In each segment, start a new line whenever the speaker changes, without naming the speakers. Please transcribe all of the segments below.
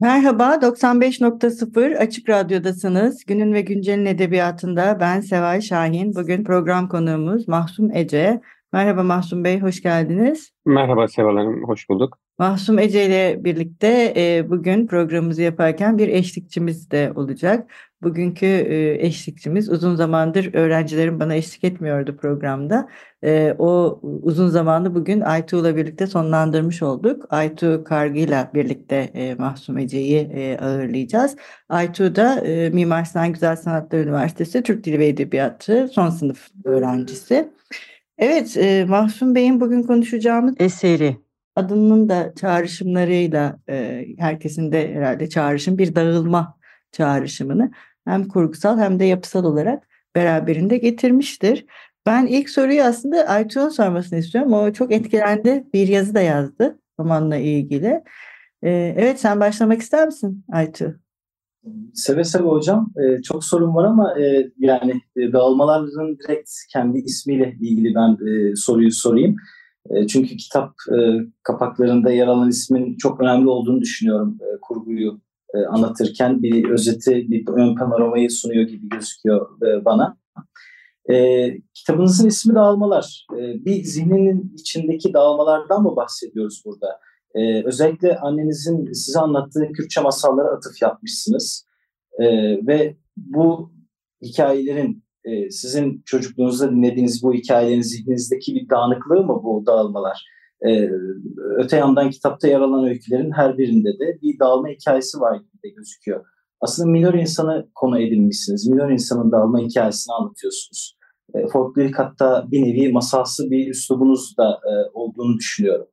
Merhaba, 95.0 Açık Radyo'dasınız. Günün ve Güncel'in edebiyatında ben Seval Şahin. Bugün program konuğumuz Mahsum Ece. Merhaba Mahsum Bey, hoş geldiniz.
Merhaba Seval Hanım, hoş bulduk.
Mahsum Ece ile birlikte e, bugün programımızı yaparken bir eşlikçimiz de olacak. Bugünkü e, eşlikçimiz uzun zamandır öğrencilerim bana eşlik etmiyordu programda. E, o uzun zamanı bugün Aytu ile birlikte sonlandırmış olduk. Aytu Kargı ile birlikte e, Mahsum Ece'yi e, ağırlayacağız. Aytu da e, Mimar Sinan Güzel Sanatlar Üniversitesi Türk Dili ve Edebiyatı son sınıf öğrencisi. Evet, e, Mahsum Bey'in bugün konuşacağımız eseri adının da çağrışımlarıyla e, herkesin de herhalde çağrışım bir dağılma çağrışımını hem kurgusal hem de yapısal olarak beraberinde getirmiştir. Ben ilk soruyu aslında Aytu'nun sormasını istiyorum. O çok etkilendi. Bir yazı da yazdı romanla ilgili. Ee, evet sen başlamak ister misin Aytu?
Seve seve hocam. Ee, çok sorun var ama e, yani e, dağılmaların direkt kendi ismiyle ilgili ben e, soruyu sorayım. E, çünkü kitap e, kapaklarında yer alan ismin çok önemli olduğunu düşünüyorum e, kurguyu e, anlatırken. Bir özeti, bir ön panoramayı sunuyor gibi gözüküyor e, bana. E, kitabınızın ismi Dağılmalar. E, bir zihninin içindeki dağılmalardan mı bahsediyoruz burada? E, özellikle annenizin size anlattığı Kürtçe masallara atıf yapmışsınız. E, ve bu hikayelerin e, sizin çocukluğunuzda dinlediğiniz bu hikayelerin zihninizdeki bir dağınıklığı mı bu dağılmalar? E, öte yandan kitapta yer alan öykülerin her birinde de bir dağılma hikayesi var gibi de gözüküyor. Aslında minor insanı konu edinmişsiniz. Minor insanın dağılma hikayesini anlatıyorsunuz. E, folklorik hatta bir nevi masalsı bir üslubunuz da e, olduğunu düşünüyorum.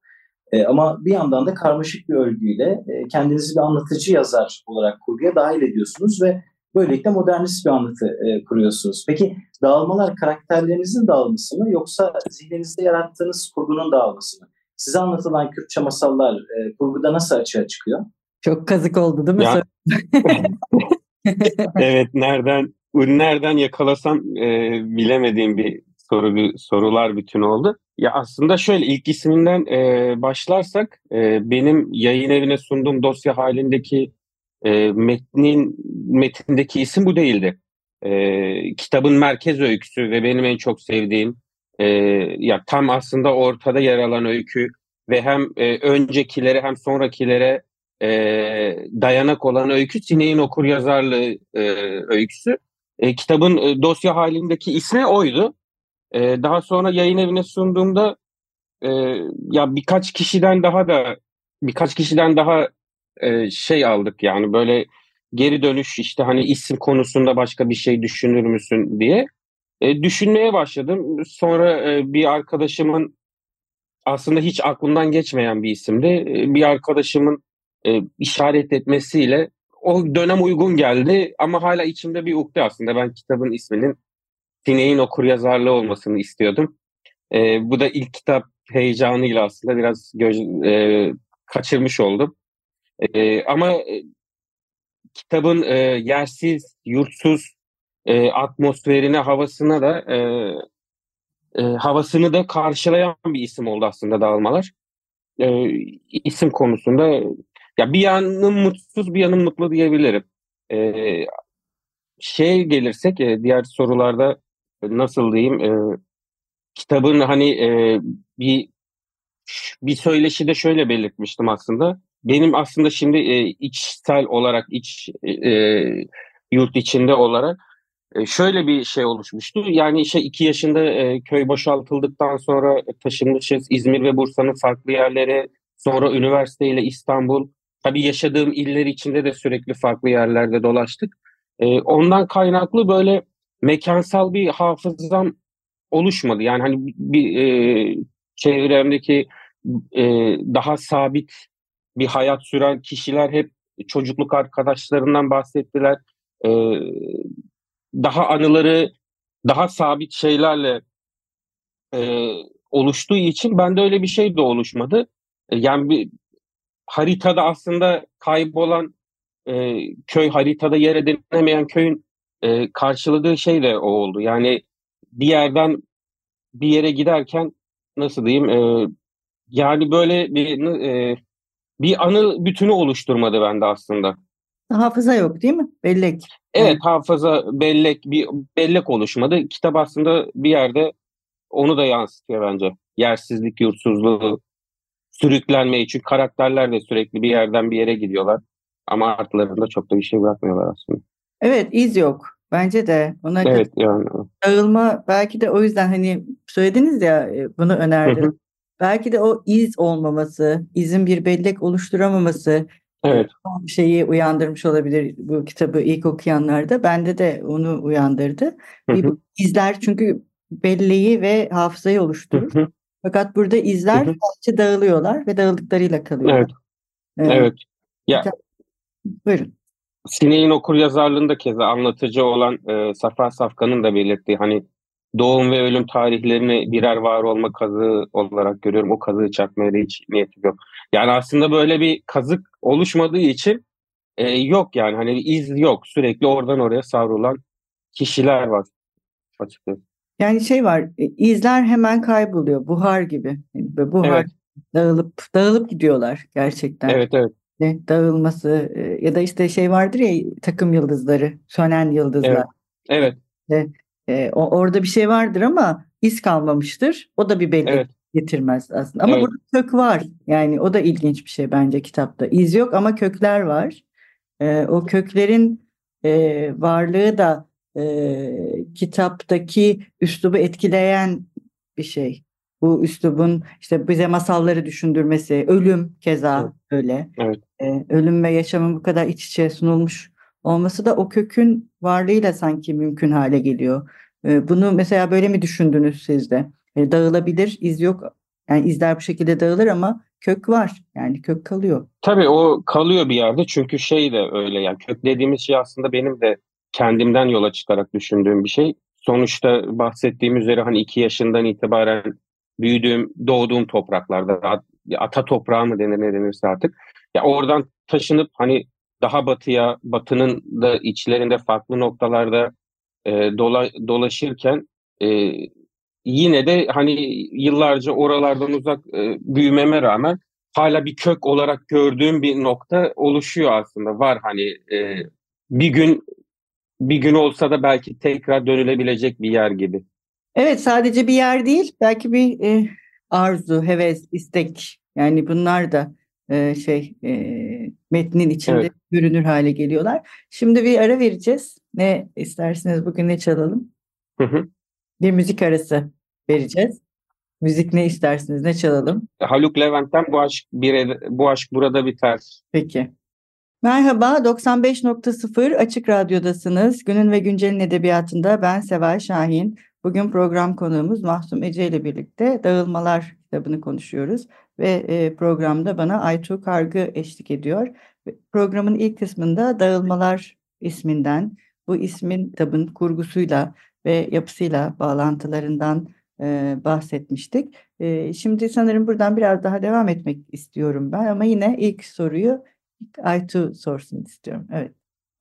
E, ama bir yandan da karmaşık bir örgüyle e, kendinizi bir anlatıcı yazar olarak kurguya dahil ediyorsunuz ve Böylelikle modernist bir anlatı e, kuruyorsunuz. Peki dağılmalar karakterlerinizin dağılması mı yoksa zihninizde yarattığınız kurgunun dağılması mı? Size anlatılan Kürtçe masallar e, kurguda nasıl açığa çıkıyor?
Çok kazık oldu değil mi? Ya,
evet nereden nereden yakalasam e, bilemediğim bir soru bir sorular bütün oldu. Ya aslında şöyle ilk isminden e, başlarsak e, benim yayın evine sunduğum dosya halindeki e, metnin metindeki isim bu değildi. E, kitabın merkez öyküsü ve benim en çok sevdiğim e, ya tam aslında ortada yer alan öykü ve hem e, öncekilere hem sonrakilere e, dayanak olan öykü Sineğin okur yazarlığı e, öyküsü. E, kitabın e, dosya halindeki ismi oydu. E, daha sonra yayın evine sunduğumda e, ya birkaç kişiden daha da birkaç kişiden daha e, şey aldık yani böyle geri dönüş işte hani isim konusunda başka bir şey düşünür müsün diye e, düşünmeye başladım. Sonra e, bir arkadaşımın aslında hiç aklımdan geçmeyen bir isimdi. E, bir arkadaşımın e, işaret etmesiyle o dönem uygun geldi ama hala içimde bir ukde aslında. Ben kitabın isminin Sineğin okur yazarlığı olmasını istiyordum. E, bu da ilk kitap heyecanıyla aslında biraz göz, e, kaçırmış oldum. E, ama e, kitabın e, yersiz, yurtsuz e, atmosferine, havasına da e, e, havasını da karşılayan bir isim oldu aslında dağılmalar. E, isim konusunda ya bir yanım mutsuz, bir yanım mutlu diyebilirim. E, şey gelirsek e, diğer sorularda nasıl diyeyim e, kitabın hani e, bir bir söyleşide şöyle belirtmiştim aslında benim aslında şimdi e, içsel olarak iç e, e, yurt içinde olarak e, şöyle bir şey oluşmuştu. Yani işte iki yaşında e, köy boşaltıldıktan sonra taşınmışız İzmir ve Bursa'nın farklı yerlere sonra üniversiteyle İstanbul. Tabii yaşadığım iller içinde de sürekli farklı yerlerde dolaştık. E, ondan kaynaklı böyle mekansal bir hafızam oluşmadı. Yani hani bir e, çevremdeki e, daha sabit bir hayat süren kişiler hep çocukluk arkadaşlarından bahsettiler. E, daha anıları daha sabit şeylerle e, oluştuğu için bende öyle bir şey de oluşmadı. E, yani bir haritada aslında kaybolan e, köy haritada yer edinemeyen köyün e, karşıladığı şey de o oldu. Yani bir yerden bir yere giderken nasıl diyeyim e, yani böyle bir e, bir anı bütünü oluşturmadı bende aslında.
Hafıza yok değil mi? Bellek.
Evet hafıza bellek bir bellek oluşmadı. Kitap aslında bir yerde onu da yansıtıyor bence. Yersizlik, yurtsuzluğu, sürüklenmeyi. Çünkü karakterler de sürekli bir yerden bir yere gidiyorlar. Ama artlarında çok da bir şey bırakmıyorlar aslında.
Evet iz yok. Bence de. Ona
evet yani.
Dağılma belki de o yüzden hani söylediniz ya e, bunu önerdim. Belki de o iz olmaması, izin bir bellek oluşturamaması
evet.
şeyi uyandırmış olabilir bu kitabı ilk okuyanlarda. Bende de onu uyandırdı. Bir, izler çünkü belleği ve hafızayı oluşturur. Fakat burada izler sadece dağılıyorlar ve dağıldıklarıyla kalıyorlar.
Evet. Evet. evet. Ya,
Buyurun.
Sineğin okur yazarlığında keza anlatıcı olan e, Safa Safkan'ın da belirttiği hani doğum ve ölüm tarihlerini birer var olma kazığı olarak görüyorum. O kazığı çakmaya da hiç niyetim yok. Yani aslında böyle bir kazık oluşmadığı için e, yok yani hani iz yok. Sürekli oradan oraya savrulan kişiler var açıkçası.
Yani şey var e, izler hemen kayboluyor buhar gibi. Yani buhar evet. dağılıp dağılıp gidiyorlar gerçekten.
Evet evet
dağılması e, ya da işte şey vardır ya takım yıldızları, sönen yıldızlar.
Evet.
evet. E, o, orada bir şey vardır ama iz kalmamıştır. O da bir belli evet. getirmez aslında. Ama evet. burada kök var. Yani o da ilginç bir şey bence kitapta. İz yok ama kökler var. E, o köklerin e, varlığı da e, kitaptaki üslubu etkileyen bir şey bu üslubun işte bize masalları düşündürmesi, ölüm keza evet. öyle.
Evet.
Ee, ölüm ve yaşamın bu kadar iç içe sunulmuş olması da o kökün varlığıyla sanki mümkün hale geliyor. Ee, bunu mesela böyle mi düşündünüz siz de? Yani dağılabilir, iz yok. Yani izler bu şekilde dağılır ama kök var. Yani kök kalıyor.
Tabii o kalıyor bir yerde çünkü şey de öyle yani kök dediğimiz şey aslında benim de kendimden yola çıkarak düşündüğüm bir şey. Sonuçta bahsettiğim üzere hani iki yaşından itibaren büyüdüğüm, doğduğum topraklarda ata toprağı mı denir ne denirse artık. Ya oradan taşınıp hani daha batıya, batının da içlerinde farklı noktalarda e, dola, dolaşırken e, yine de hani yıllarca oralardan uzak e, büyümeme rağmen hala bir kök olarak gördüğüm bir nokta oluşuyor aslında. Var hani e, bir gün bir gün olsa da belki tekrar dönülebilecek bir yer gibi.
Evet sadece bir yer değil belki bir e, arzu, heves, istek yani bunlar da e, şey e, metnin içinde evet. görünür hale geliyorlar. Şimdi bir ara vereceğiz. Ne istersiniz bugün ne çalalım?
Hı hı.
Bir müzik arası vereceğiz. Müzik ne istersiniz ne çalalım?
Haluk Levent'ten bu aşk bir bu aşk burada biter.
Peki. Merhaba, 95.0 Açık Radyo'dasınız. Günün ve Güncel'in edebiyatında ben Seval Şahin. Bugün program konuğumuz Mahsum Ece ile birlikte Dağılmalar kitabını konuşuyoruz ve e, programda bana Aytu Kargı eşlik ediyor. Programın ilk kısmında Dağılmalar isminden, bu ismin kitabın kurgusuyla ve yapısıyla bağlantılarından e, bahsetmiştik. E, şimdi sanırım buradan biraz daha devam etmek istiyorum ben ama yine ilk soruyu Aytu sorsun istiyorum. Evet,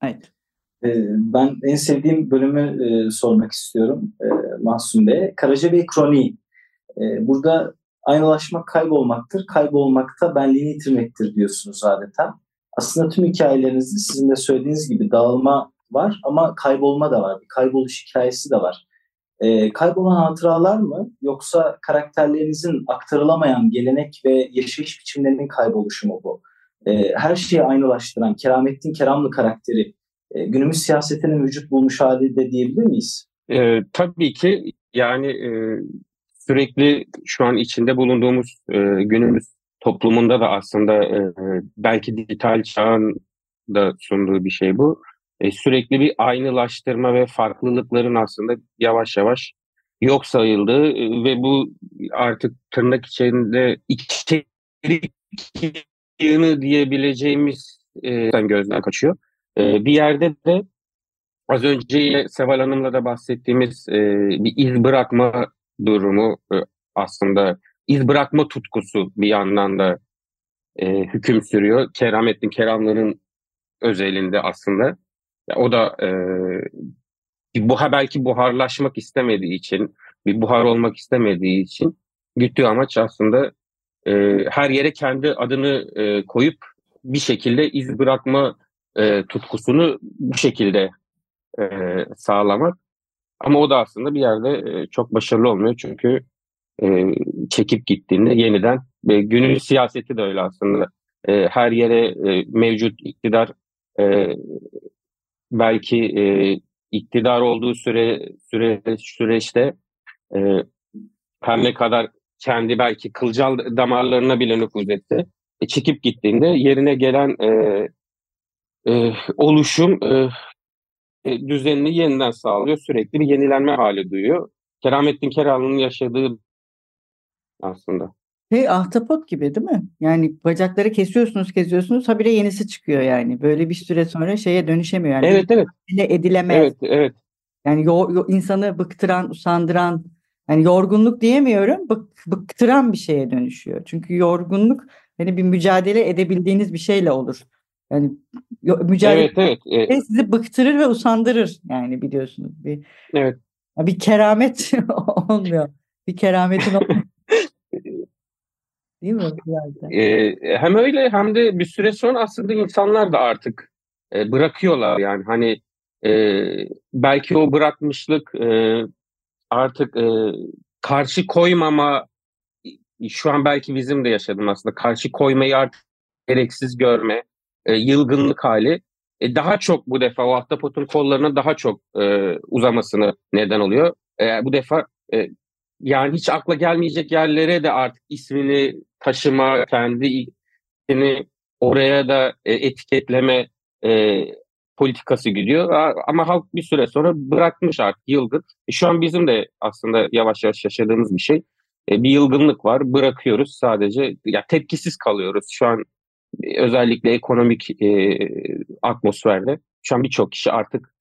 Aytu.
Ee, ben en sevdiğim bölümü e, sormak istiyorum e, Mahsun Bey'e. Karacabey Kroniği. E, burada aynılaşmak kaybolmaktır, kaybolmakta benliğini yitirmektir diyorsunuz adeta. Aslında tüm hikayelerinizde sizin de söylediğiniz gibi dağılma var ama kaybolma da var. Bir kayboluş hikayesi de var. E, kaybolan hatıralar mı yoksa karakterlerinizin aktarılamayan gelenek ve yaşayış biçimlerinin kayboluşu mu bu? E, her şeyi aynılaştıran Keramettin Keramlı karakteri e, günümüz siyasetinin vücut bulmuş hali de diyebilir miyiz?
E, tabii ki yani e, sürekli şu an içinde bulunduğumuz e, günümüz toplumunda da aslında e, belki dijital çağın da sunduğu bir şey bu. E, sürekli bir aynılaştırma ve farklılıkların aslında yavaş yavaş yok sayıldı ve bu artık tırnak içinde içerik yığını diyebileceğimiz e, gözden kaçıyor. E, bir yerde de az önce Seval Hanım'la da bahsettiğimiz e, bir iz bırakma durumu e, aslında iz bırakma tutkusu bir yandan da e, hüküm sürüyor. Keramettin Keramların özelinde aslında. Ya, o da e, bu belki buharlaşmak istemediği için, bir buhar olmak istemediği için güttüğü amaç aslında e, her yere kendi adını e, koyup bir şekilde iz bırakma e, tutkusunu bu şekilde e, sağlamak. Ama o da aslında bir yerde e, çok başarılı olmuyor çünkü e, çekip gittiğinde yeniden ve günün siyaseti de öyle aslında. E, her yere e, mevcut iktidar e, belki e, iktidar olduğu süre, süre süreçte e, her ne kadar kendi belki kılcal damarlarına bile nüfuz etti. E, çekip gittiğinde yerine gelen e, e, oluşum e, e, düzenini yeniden sağlıyor. Sürekli bir yenilenme hali duyuyor. Keramettin Keralı'nın yaşadığı aslında.
Hey ahtapot gibi değil mi? Yani bacakları kesiyorsunuz kesiyorsunuz habire yenisi çıkıyor yani. Böyle bir süre sonra şeye dönüşemiyor. Yani
evet evet.
Edilemez.
Evet evet.
Yani yo, yo, insanı bıktıran, usandıran, yani yorgunluk diyemiyorum, bık, bıktıran bir şeye dönüşüyor. Çünkü yorgunluk hani bir mücadele edebildiğiniz bir şeyle olur. Yani mücadele
evet, evet, evet.
sizi bıktırır ve usandırır yani biliyorsunuz. Bir,
evet.
Bir keramet olmuyor. Bir kerametin olmuyor. Değil mi?
Ee, hem öyle hem de bir süre sonra aslında insanlar da artık e, bırakıyorlar yani hani e, belki o bırakmışlık e, artık e, karşı koymama şu an belki bizim de yaşadım aslında karşı koymayı artık gereksiz görme e, yılgınlık hali e, daha çok bu defa o ahtapotun kollarına daha çok e, uzamasını neden oluyor. E, bu defa e, yani hiç akla gelmeyecek yerlere de artık ismini taşıma, kendi ismini oraya da e, etiketleme e, politikası gidiyor. Ama halk bir süre sonra bırakmış artık yılgın. E, şu an bizim de aslında yavaş yavaş yaşadığımız bir şey. E, bir yılgınlık var. Bırakıyoruz sadece. Ya tepkisiz kalıyoruz. Şu an özellikle ekonomik e, atmosferde şu an birçok kişi artık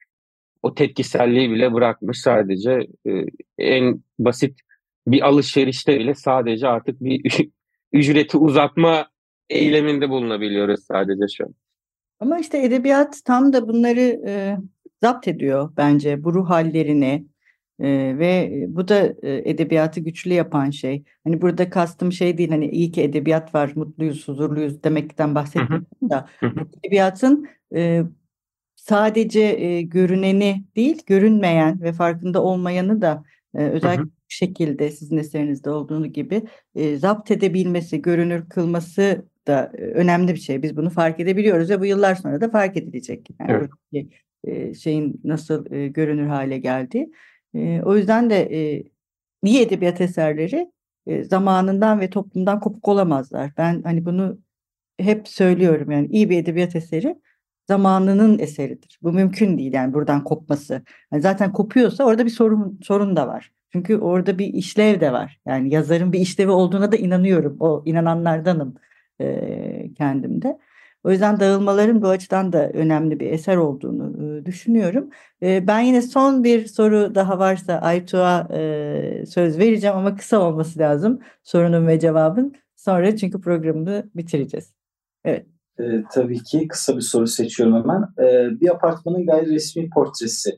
o tepkiselliği bile bırakmış sadece e, en basit bir alışverişte bile sadece artık bir ücreti uzatma eyleminde bulunabiliyoruz sadece şu an.
Ama işte edebiyat tam da bunları e, zapt ediyor bence bu ruh hallerini e, ve bu da e, edebiyatı güçlü yapan şey. Hani burada kastım şey değil hani iyi ki edebiyat var mutluyuz huzurluyuz demekten bahsetmiyorum da edebiyatın e, sadece e, görüneni değil görünmeyen ve farkında olmayanı da e, özellikle şekilde sizin eserinizde olduğunu gibi e, zapt edebilmesi, görünür kılması da önemli bir şey. Biz bunu fark edebiliyoruz ve bu yıllar sonra da fark edilecek. Yani evet. buradaki, e, şeyin nasıl e, görünür hale geldi. E, o yüzden de e, iyi edebiyat eserleri e, zamanından ve toplumdan kopuk olamazlar. Ben hani bunu hep söylüyorum yani iyi bir edebiyat eseri zamanının eseridir. Bu mümkün değil yani buradan kopması. Yani zaten kopuyorsa orada bir sorun sorun da var. Çünkü orada bir işlev de var. Yani yazarın bir işlevi olduğuna da inanıyorum. O inananlardanım e, kendimde. O yüzden dağılmaların bu açıdan da önemli bir eser olduğunu e, düşünüyorum. E, ben yine son bir soru daha varsa Aytuğ'a e, söz vereceğim ama kısa olması lazım sorunun ve cevabın. Sonra çünkü programı bitireceğiz. Evet.
E, tabii ki kısa bir soru seçiyorum hemen. E, bir apartmanın gayri resmi portresi.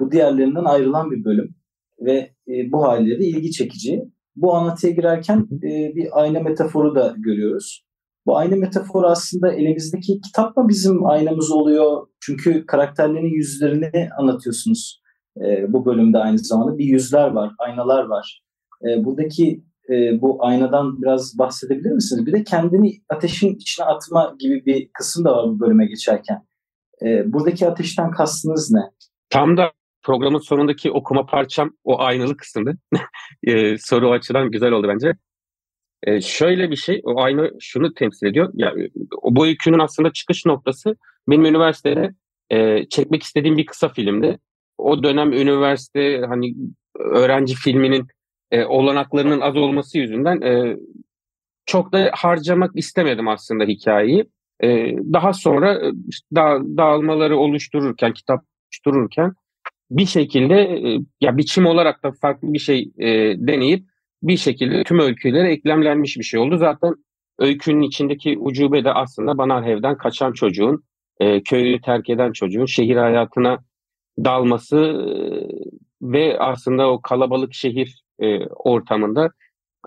Bu diğerlerinden ayrılan bir bölüm ve e, bu haliyle de ilgi çekici. Bu anlatıya girerken e, bir ayna metaforu da görüyoruz. Bu ayna metaforu aslında elimizdeki kitap mı bizim aynamız oluyor? Çünkü karakterlerin yüzlerini anlatıyorsunuz e, bu bölümde aynı zamanda. Bir yüzler var, aynalar var. E, buradaki e, bu aynadan biraz bahsedebilir misiniz? Bir de kendini ateşin içine atma gibi bir kısım da var bu bölüme geçerken. E, buradaki ateşten kastınız ne?
Tam da programın sonundaki okuma parçam o aynalı kısımdı. e, soru açıdan güzel oldu bence. E, şöyle bir şey, o ayna şunu temsil ediyor. Yani, bu öykünün aslında çıkış noktası benim üniversitede e, çekmek istediğim bir kısa filmdi. O dönem üniversite hani öğrenci filminin e, olanaklarının az olması yüzünden e, çok da harcamak istemedim aslında hikayeyi. E, daha sonra da, dağılmaları oluştururken, kitap oluştururken bir şekilde e, ya biçim olarak da farklı bir şey e, deneyip bir şekilde tüm öykülere eklemlenmiş bir şey oldu. Zaten öykünün içindeki ucube de aslında Banarhev'den kaçan çocuğun, e, köyü terk eden çocuğun şehir hayatına dalması e, ve aslında o kalabalık şehir e, ortamında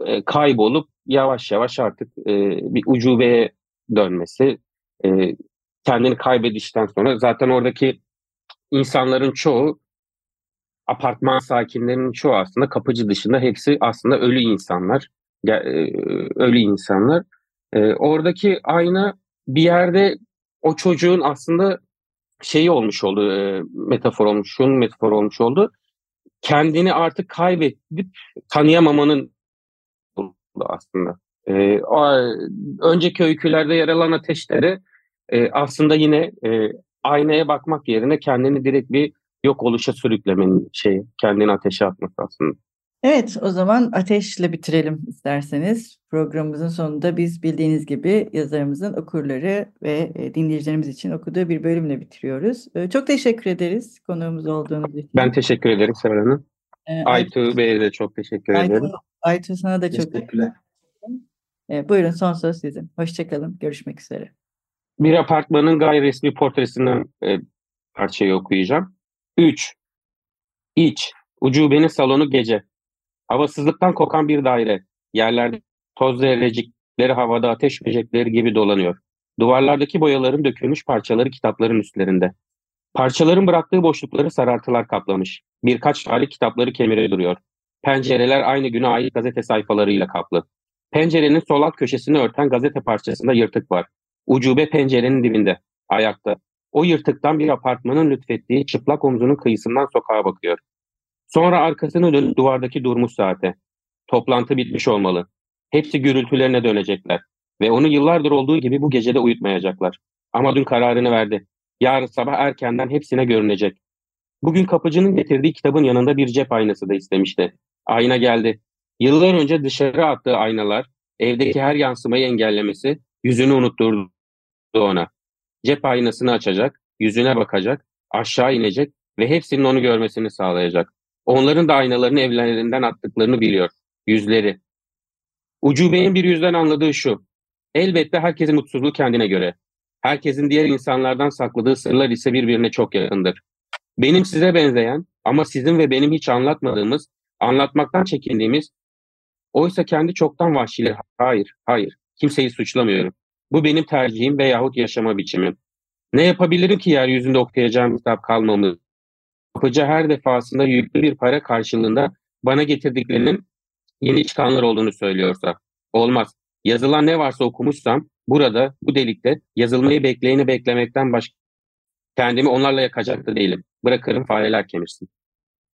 e, kaybolup yavaş yavaş artık e, bir ucubeye dönmesi, e, kendini kaybedişten sonra zaten oradaki insanların çoğu apartman sakinlerinin çoğu aslında kapıcı dışında hepsi aslında ölü insanlar. E, ölü insanlar. E, oradaki ayna bir yerde o çocuğun aslında şeyi olmuş oldu, e, metafor olmuş, şunun metafor olmuş oldu. Kendini artık kaybedip tanıyamamanın aslında. E, o, önceki öykülerde yer alan ateşleri aslında yine aynaya bakmak yerine kendini direkt bir yok oluşa sürüklemenin şey kendini ateşe atması aslında.
Evet, o zaman ateşle bitirelim isterseniz. Programımızın sonunda biz bildiğiniz gibi yazarımızın okurları ve e, dinleyicilerimiz için okuduğu bir bölümle bitiriyoruz. E, çok teşekkür ederiz konuğumuz olduğunuz için.
Ben teşekkür ederim Seval Hanım. Ee, Aytu Bey'e de çok teşekkür Aytu, ederim.
Aytu sana da çok teşekkürler. E, buyurun son söz sizin. Hoşçakalın. Görüşmek üzere.
Bir apartmanın gayri resmi portresinden e, parçayı okuyacağım. 3. İç. Ucubenin salonu gece. Havasızlıktan kokan bir daire. Yerlerde toz zerrecikleri havada ateş böcekleri gibi dolanıyor. Duvarlardaki boyaların dökülmüş parçaları kitapların üstlerinde. Parçaların bıraktığı boşlukları sarartılar kaplamış. Birkaç tarih kitapları kemire duruyor. Pencereler aynı güne ait gazete sayfalarıyla kaplı. Pencerenin sol alt köşesini örten gazete parçasında yırtık var. Ucube pencerenin dibinde, ayakta. O yırtıktan bir apartmanın lütfettiği çıplak omzunun kıyısından sokağa bakıyor. Sonra arkasını dönüp duvardaki durmuş saate. Toplantı bitmiş olmalı. Hepsi gürültülerine dönecekler. Ve onu yıllardır olduğu gibi bu gecede uyutmayacaklar. Ama dün kararını verdi. Yarın sabah erkenden hepsine görünecek. Bugün kapıcının getirdiği kitabın yanında bir cep aynası da istemişti. Ayna geldi. Yıllar önce dışarı attığı aynalar, evdeki her yansımayı engellemesi, yüzünü unutturdu ona. Cep aynasını açacak, yüzüne bakacak, aşağı inecek ve hepsinin onu görmesini sağlayacak. Onların da aynalarını evlerinden attıklarını biliyor. Yüzleri. Ucube'nin bir yüzden anladığı şu. Elbette herkesin mutsuzluğu kendine göre. Herkesin diğer insanlardan sakladığı sırlar ise birbirine çok yakındır. Benim size benzeyen ama sizin ve benim hiç anlatmadığımız, anlatmaktan çekindiğimiz, oysa kendi çoktan vahşiler. Hayır, hayır. Kimseyi suçlamıyorum. Bu benim tercihim veyahut yaşama biçimim. Ne yapabilirim ki yeryüzünde okuyacağım kitap kalmamız? Kapıcı her defasında yüklü bir para karşılığında bana getirdiklerinin yeni çıkanlar olduğunu söylüyorsa. Olmaz. Yazılan ne varsa okumuşsam burada, bu delikte yazılmayı bekleyeni beklemekten başka kendimi onlarla yakacak da değilim. Bırakırım fareler kemirsin.